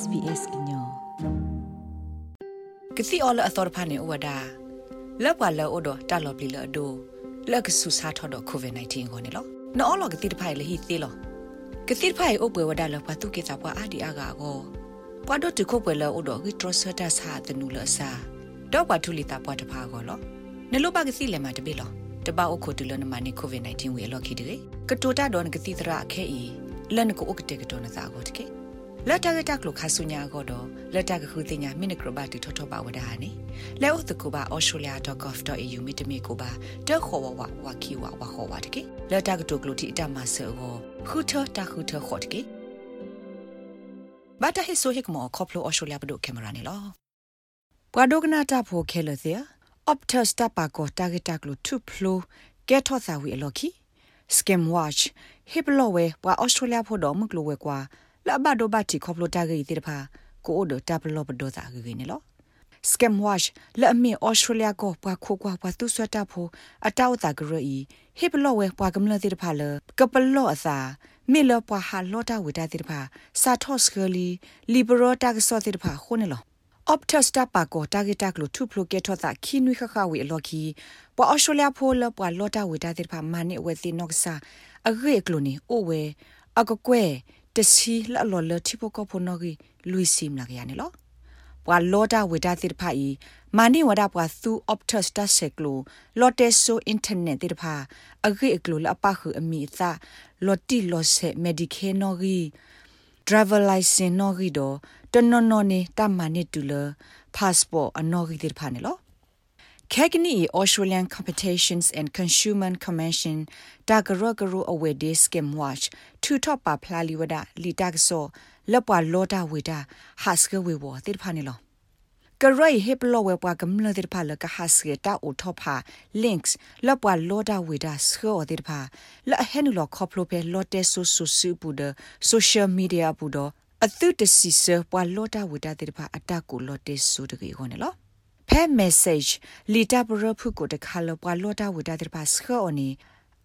SBS ညောကစီအော်လအသောဖာနေဝဒါလောက်ပါလောအိုဒတာလော်ပလီလောဒိုလက်ကဆူစာထော်တော့ COVID-19 ကိုနေလောနော်လောကတိတဖိုင်လေဟီသေးလောကတိတဖိုင်အိုပွဲဝဒါလောပါတုကေတာပွားအာဒီအာဂါကိုပွားတော့တခုပွဲလောအိုဒဂီထရဆတာစာတနူလဆာတော့ပါထူလီတာပွားတဖာကိုလောနလောပါကစီလေမတပိလောတပအုတ်ခုတလနမနီ COVID-19 ဝေလောခိတေကတိုတာဒေါန်ကတိတရာအခဲဤလန်ကိုဥကတေကတောနသာကိုတကေ လက်တကတကလခဆုညာကိုတော့လက်တကခုတင်ညာမိနကရဘတိထောထောပါဝဒါနေလဲဥတကူပါ australia.gov.au မိတမီကိုပါတက်ခေါ်ဝဝဝကီဝဝခေါ်ဝတကေလက်တကတုကလူတီအတမဆောခုထတခုထခေါ်တကေဘာတဟိဆိုဟိကမောခေါပလို australia ဘဒုကင်မရာနေလောပွာဒိုကနာတာဖိုခဲလသေ optus tapako targetak lu thu phlo ke tho sa wi aloki scam watch hiplowe wa australia pho do muklo we kwa la ba do ba ti khoplo target ti pha ko o do taplo ba do sa gi ne lo scam watch la mi australia ko pa kho kwa pa tu swata pho ataw ta gro i hiplowe pa gamla ti pha le kaplo asa mi lo pa ha lo ta wi ta ti pha sa tho skali liberal ta so ti pha kho ne lo optus ta pa ko target tak lo thu phlo ke tho ta khi nui kha kha wi lo ki pa australia pho lo pa lo ta wi ta dir pha mani we ti nok sa a ge klo ni o we a ko kwe te si la lo lo thi po ko pho no gi lui sim la ya ne lo pa lo ta wi ta dir pha i mani wa da pa thu optus ta se klo lo te so internet dir pha a ge klo la pa khu ami sa lo ti lo se medicare no gi driver license no gi do တနော်နော်နေတမနစ်တူလ passport အနော်ဂီတိဖာနေလော Kagni Australian Competitions and Consumer Commission Tagaragaru Awede Scheme Watch two top pa plali wada li takso lapwa loda weda haske we wo tir phani lo ကရိုက်ဟစ်ပလောဝဲပွားကမလတဲ့ဖာလကဟာစကေတာအိုထောဖာ links လပွားလောဒဝေဒါစခောတဲ့ဖာလဟဲနူလခေါပလိုပဲလောတဲဆူဆူဆူပူဒ social media ပူဒအသုတစီဆပွာလောတာဝတာတဲ့ဖာအတကူလောတေဆူတကေခေါနေလော ဖဲ message လီတာပရဖုကိုတခါလောပွာလောတာဝတာတဲ့ဖာစခောနီ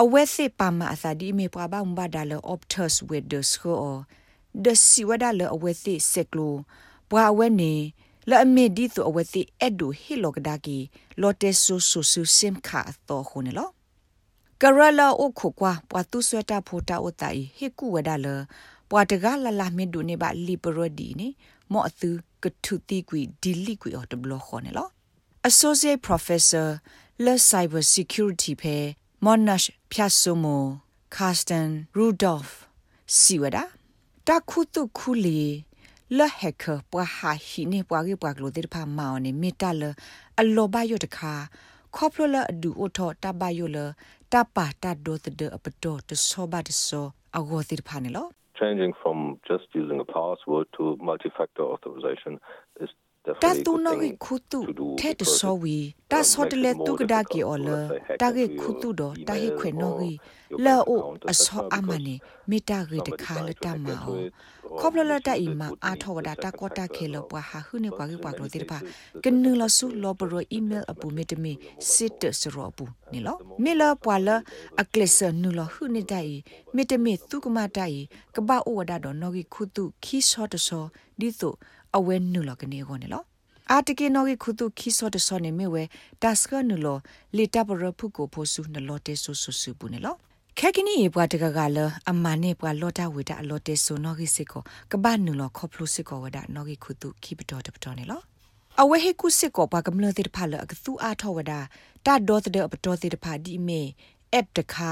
အဝဲစေပါမအသာဒီမေပွာဘာမဘာဒါလော optus with the score ဒစီဝဒါလောအဝဲစေစက်ကလိုပွာအဝဲနေလအမေဒီသူအဝဲစေအဒူဟီလောကဒါကီလောတေဆူဆူဆူစင်ခါတော့ခုနေလောကရလာအိုခိုကွာပွာတူဆွဲတာဖိုတာအိုတိုင်ဟေကူဝဒါလောပွာတကလာလာမီဒူနေပါလီပရဒီနေမောအသူ ကထုတီကွီဒီလီကွီအော်တဘလခေါ်နေလော Associate Professor Le Cyber Security ဖဲ Monash Pyasomo Karsten Rudolph စီဝဒတာခုတုခုလီလဟက်ကာပွာဟာဟီနေပွားကေပွားကလိုတေဖာမောင်နေမီတလအလောဘယတခါခေါပလလအဒူအိုထောတဘယလတပါတဒိုတဒအပတောတဆောဘတဆောအဂောတိဖာနေလော changing from just using a password to multi-factor authorization is တာတူနိုခုတုထဲတဆောဝီတာဆောတလေတုကဒါကီအော်လတာဂေခုတုဒတာဟိခွေနိုဂီလာအိုအဆောအမနီမီတာဂီတခါလတမအောခေါပလလတာအီမာအာထောဝဒတာကောတာခေလပွားဟာခုနေပွားကပွားကလို့တိပါကနူလဆုလောဘရအီးမေးလ်အပူမီတမီစစ်တစရောပူနီလောမီလာပွာလအကလစ်နူလခုနေတိုင်မီတမီသူကမတိုင်ကပအိုဝဒတော့နော်ဂီခုတုခီဆောတဆောဒီတု အဝဲနူလကနေကောနေလောအာတကေနောဂီခုတုခီဆောတဆောနေမေဝဲဒတ်စကနူလောလေတဘရဖုကိုဖိုဆုနလောတေဆူဆူဆူပူနေလောခက်ကနီဘွားတကကလအမနဲ့ဘွားလော်တာဝေတာအလော်တေဆိုနော်ဂီစစ်ကိုကဘာနူလောခေါပလူစစ်ကိုဝဒနော်ဂီခုတုခိပတော်တပတော်နေလောအဝဲဟေကုစစ်ကိုဘွားကမလတဲ့ဖာလကသူအားထောဝဒတာဒေါ်တဲ့ပတော်တဲ့ဖာဒီမေ app တခါ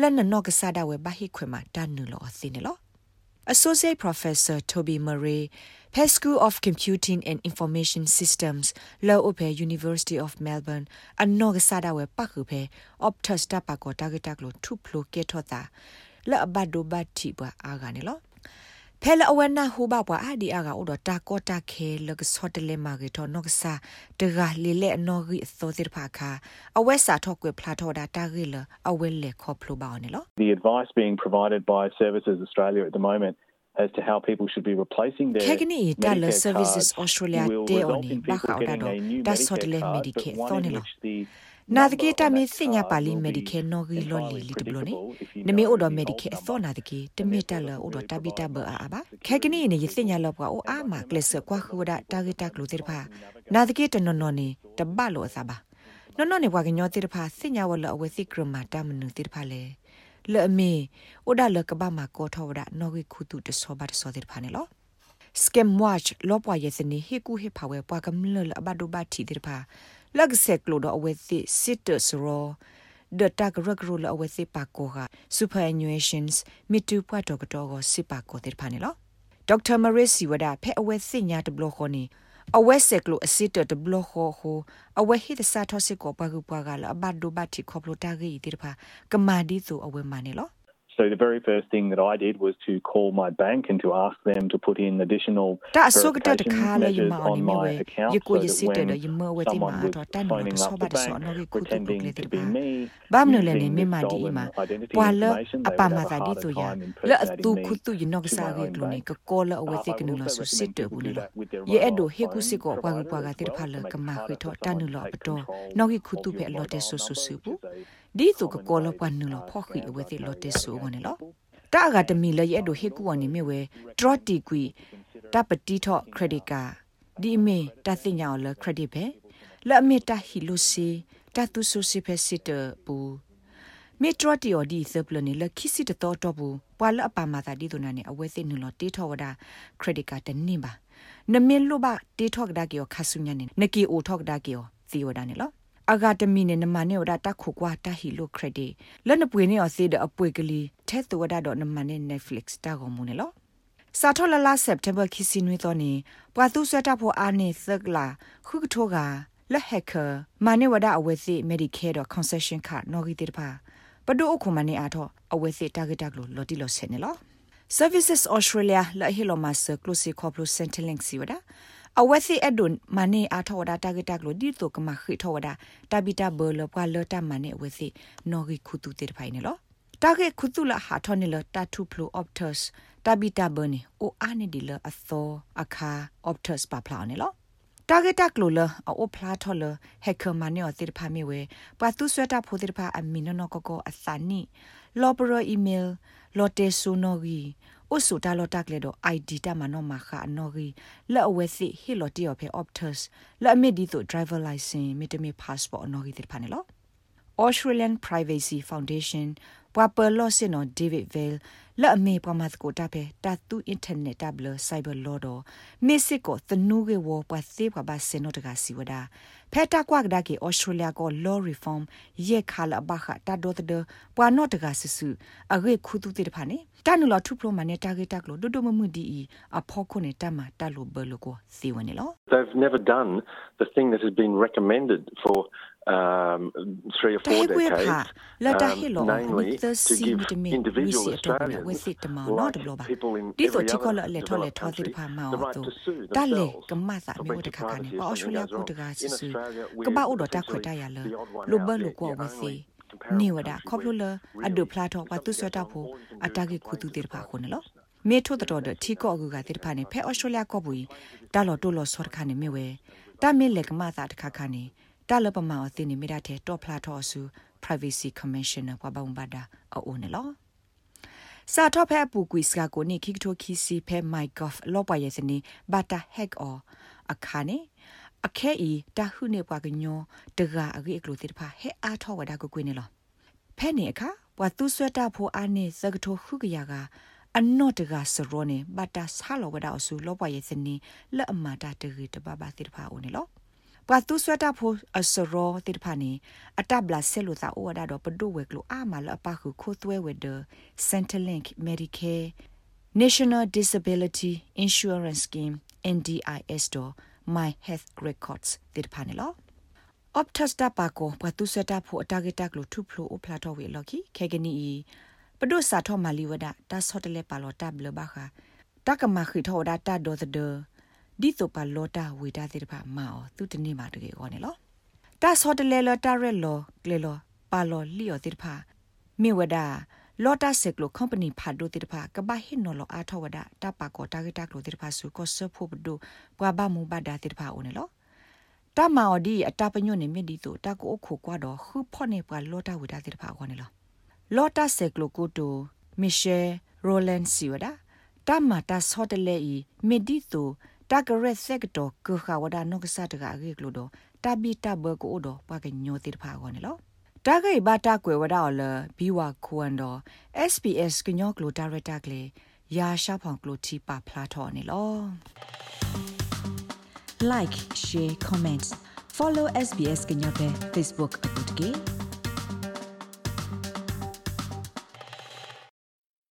လက်နနော့ကစားတာဝဲဘာဟိခွေမှာတာနူလောအစင်းနေလော Associate Professor Toby Murray Pest School of Computing and Information Systems Law Ope University of Melbourne Annog Sada we Pakuphe Optus ta pa ko target lo thu phlo ke thota la abado ba thi bwa aga ne lo ဖဲလအဝနာဟူဘပွားအဒီအာကဥဒတာကောတာခဲလကစောတလေမာဂေတောနော့ကဆာတဂါလီလေနော်ဂီသောတိဖာခာအဝဲစာထော့ကွေဖလာထော်ဒါတာဂီလအဝဲလေခေါပလိုပါနေလော The advice being provided by Services Australia at the moment as to how people should be replacing their Kegni Dollar Services Australia de oni ba kha da do da sot le medicare thonilo နာတကေတမေစညာပါလီမေဒီကေနော်ဂီလော်လီလီတဘလနေနမေအိုဒမေဒီကေအသောနာတကေတမေတလအိုဒတဘီတဘအာဘာခဲကနီနေယစညာလောပွားအိုအာမကလစ်ကွာခူဒတာဂီတကလူတေဖာနာတကေတနော်နော်နေတဘလောအစပါနော်နော်နေပွားကညောတေဖာစညာဝလအဝစီကရမာတမနုတေဖာလေလေအမေအိုဒါလကဘာမကောထောဝဒနော်ဂီခုတုတဆောဘတ်ဆောတေဖာနေလော scam watch လောပွားရဲ့စနေဟေကူဟေဖာဝဲပွားကမလလအဘဒိုဘတီတေဖာ လက်ဆက်လို့တော့အဝဲသိစစ်တစရောဒတာဂရဂရလအဝဲသိပါကိုက superannuations မိတူပွားတော့ကတော့ကိုစစ်ပါကိုတေဖာနေလောဒေါက်တာမရစ်စီဝဒဖဲအဝဲသိညာတဘလခေါနီအဝဲဆက်ကလိုအစစ်တဘလခေါဟိုအဝဲဟိတစာထောစစ်ကိုပါကူပွားကလအဘဒိုဘတီခေါပလိုတာဂီတေဖာကမာဒီဆိုအဝဲမနေလော So the very first thing that I did was to call my bank and to ask them to put in additional ta asokta de khala yima on mi we yiko yisite de yima we ti ma to tan no so ba de so no ge ku tu kle de ba ba mno le ne me ma di ma pwa le apa ma sa di to ya le tu khu tu yin no sa ge klo ne ko ko le awe ti knu lo so sit de bu ne lo ye edo he ku sit ko pwa ge pwa ga ti pha le ka ma khwe tho tan no lo ba to no ge khu tu phe lo de so so su bu ဒီသူကကောလပန်နလဖောခိအဝဲတိလော်တေဆူဝင်လောတာဂါတမီလရဲ့ဒိုဟေကူဝနီမေဝဲဒရတီကွီတပတိထော့ခရက်ဒစ်ကာဒီမေတသိညာလခရက်ဒစ်ပဲလက်မေတဟီလိုစီတတူဆူစီဖက်စစ်တပူမေထရတီအော်ဒီဆပ်လနေလခိစီတတော်တော့ဘူးပွာလအပါမာတာဒီတို့နာနေအဝဲစစ်နလတေထောဝဒါခရက်ဒစ်ကာတနေပါနမေလိုပါတေထောကဒါကီယောခဆုညာနေနကီအိုထောကဒါကီယောသီဝဒါနေလော အဂါတမီနဲ့နမနဲ့ဝဒတာခုကွာတာဟီလိုခရက်ဒီလက်နပွေနဲ့အစေးတဲ့အပွေကလေးထဲသူဝဒတော့နမနဲ့ Netflix တာကောမူနေလောစာထောလလာ September ခီစီနွေတော့နေပွာသူဆွတ်တာဖို့အာနေသကလာခုကထောကလက်ဟက်ကာမနဲ့ဝဒအဝဲစီ Medicare တော့ concession card နော်ဂီတေတပါပဒိုအခုမနေအားတော့အဝဲစီ target ကလို့လော်တီလော်ဆက်နေလော Services Australia လာဟီလိုမတ် Close Corporate Centrelink စီဝဒါ အဝက်စီအဒွန်မနေအထောဒါတာဂက်တက်လို့ဒီတိုကမခိထောဒါတဘီတာဘောလပွာလတာမနေဝက်စီနော်ဂီခုတူတေဖိုင်နေလောတာဂက်ခုတူလာဟာထောနေလတာတူဖလိုအော့ပတက်စ်တဘီတာဘနေအိုအာနေဒီလအသောအခါအော့ပတက်စ်ပါဖလာနေလောတာဂက်တက်လို့လအိုဖလာထောလဟက်ကာမနေအတိဖာမီဝဲပတ်သူဆွဲတာဖိုတိဖာအမီနောကောကောအသနီလောဘရအီမေးလလော်တေဆူနော်ဂီ ဥစုတာလောတက်လေတော့ ID တမနောမခါနော်ဂီလက်အဝဲစီဟီလော်တီယောဖေ Optus လက်အမီဒီတို့ driver license မီတမီ passport နော်ဂီတိဖာနေလော Australian Privacy Foundation ပွာပလော့စင်နော် David Vale လက်အမေပမတ်ကိုတာဖေတတူ internet တဘလ cyber law တော့မစ်စစ်ကိုသနူးကေဝပွာသေးပွာပါစင်နော်တကစီဝဒါဖဲတာကွာကဒါကေ Australia ကို law reform ရဲ့ခါလဘခတာဒိုတဒပွာနော့တကဆဆူအဂေခုတူတေတဖာနေတနူလထုပလိုမနဲ့တာဂက်တက်လို့ဒိုဒိုမမှုဒီအဖောခုနေတမတလို့ဘလကိုစီဝနေလော They've never done the thing that has been recommended for um, three or four decades, um, namely to give individual Australians like people in every other developed country the right to sue themselves for breach of privacy is something goes wrong. In Australia, we're potentially the odd one out there. You're only နေဝဒခေါပလိုလအဒုဖလာတော့ဝတ်သူဆွတာဖို့အတာဂေခုတူတေဖာခုနလောမေထို့တော်တဲ့ထီကောအကူကတေဖာနေဖဲဩစတြေးလျကောပူတာလော်တိုလော်ဆော့ခါနေမြဝဲတာမင်းလက်ကမသာတခါခါနေ တာလပမာအသိနေမိတာတဲ့တော့ဖလာတော့ဆူ privacy commissioner ဘဘုံဘာဒါအိုနေလောစာတော့ဖဲပူကွီစကကိုနိခိကတိုခီစီဖဲမိုက်ကော့ဖ်လောပါရဲ့စနေဘာတာဟက်အောအခါနေအခဲဤတဟုနေပွားကညောတကအကြီးအကလိုတိတဖာဟဲအားထောဝဒါကိုကွေးနေလောဖဲနေအခါဘွာသူဆွတ်တာဖိုအားနေစကတိုခုကရကအနော့တကစရောနေဘတာဆာလောဝဒါအဆူလောပွားရဲ့စနေလက်အမတာတရီတပပါတိတဖာအိုနေလော ပတူဆွတ်တာဖိုအစရောတိဖာနီအတဘလာဆဲလိုသာဩဝဒါတော့ပဒိုဝဲကလိုအာမလအပခုခိုသွဲဝဲဒ Centrelink Medicare National Disability Insurance Scheme NDIS တော့ My Health Records တိဖာနီလော Optus ta pa ko pa tu sweta pho target tak lo thu phlo o phla to we lo ki khegani i ပဒုစာထောမလီဝဒတာဆော့တလေပါလောတာဘလဘခတကမခိထောဒါတာဒေါ်ဒ ဒီတိုပါလောတာဝေတာတဲ့ပါမာအောသူတနေ့မှာတကယ်ကောနေလောတာဆော့တလဲလောတာရက်လောကလေလောပါလောလီယောတဲ့ပါမိဝဒါလောတာဆက်ကလိုကုမ္ပဏီဖာဒိုတဲ့ပါကဘာဟင်နော်လောအားထောဝဒါတပါကောတာဂက်တာကလိုတဲ့ပါဆူကောဆဖို့ဘဒိုပွာဘာမူဘာဒါတဲ့ပါအိုနေလောတတာမာအဒီအတာပညွနေမြဒီတိုတာကိုအခုကွာတော့ခုဖော့နေပွာလောတာဝိတာတိတဖာခေါ်နေလောလောတာဆက်ကလိုကိုတိုမီရှယ်ရိုလန်စီဝဒါတာမာတာဆော့တလေဤမြဒီတို တာဂရက်ဆက်တော့ကခဝဒါနော့ကစားတကအေကလိုတော့တာဘီတာဘကိုတော့ပွားကညိုတိတဖာခေါ်နေလောတာဂိဘာတာကွယ်ဝဒါလဘီဝါခွန်တော့ SPS ကညောကလိုဒါရက်တာကလေးရာရှာဖောင်ကလိုတီပါဖလာထော်နေလော like share comments follow SBS ကညော့ပဲ Facebook အပုတ်ကေ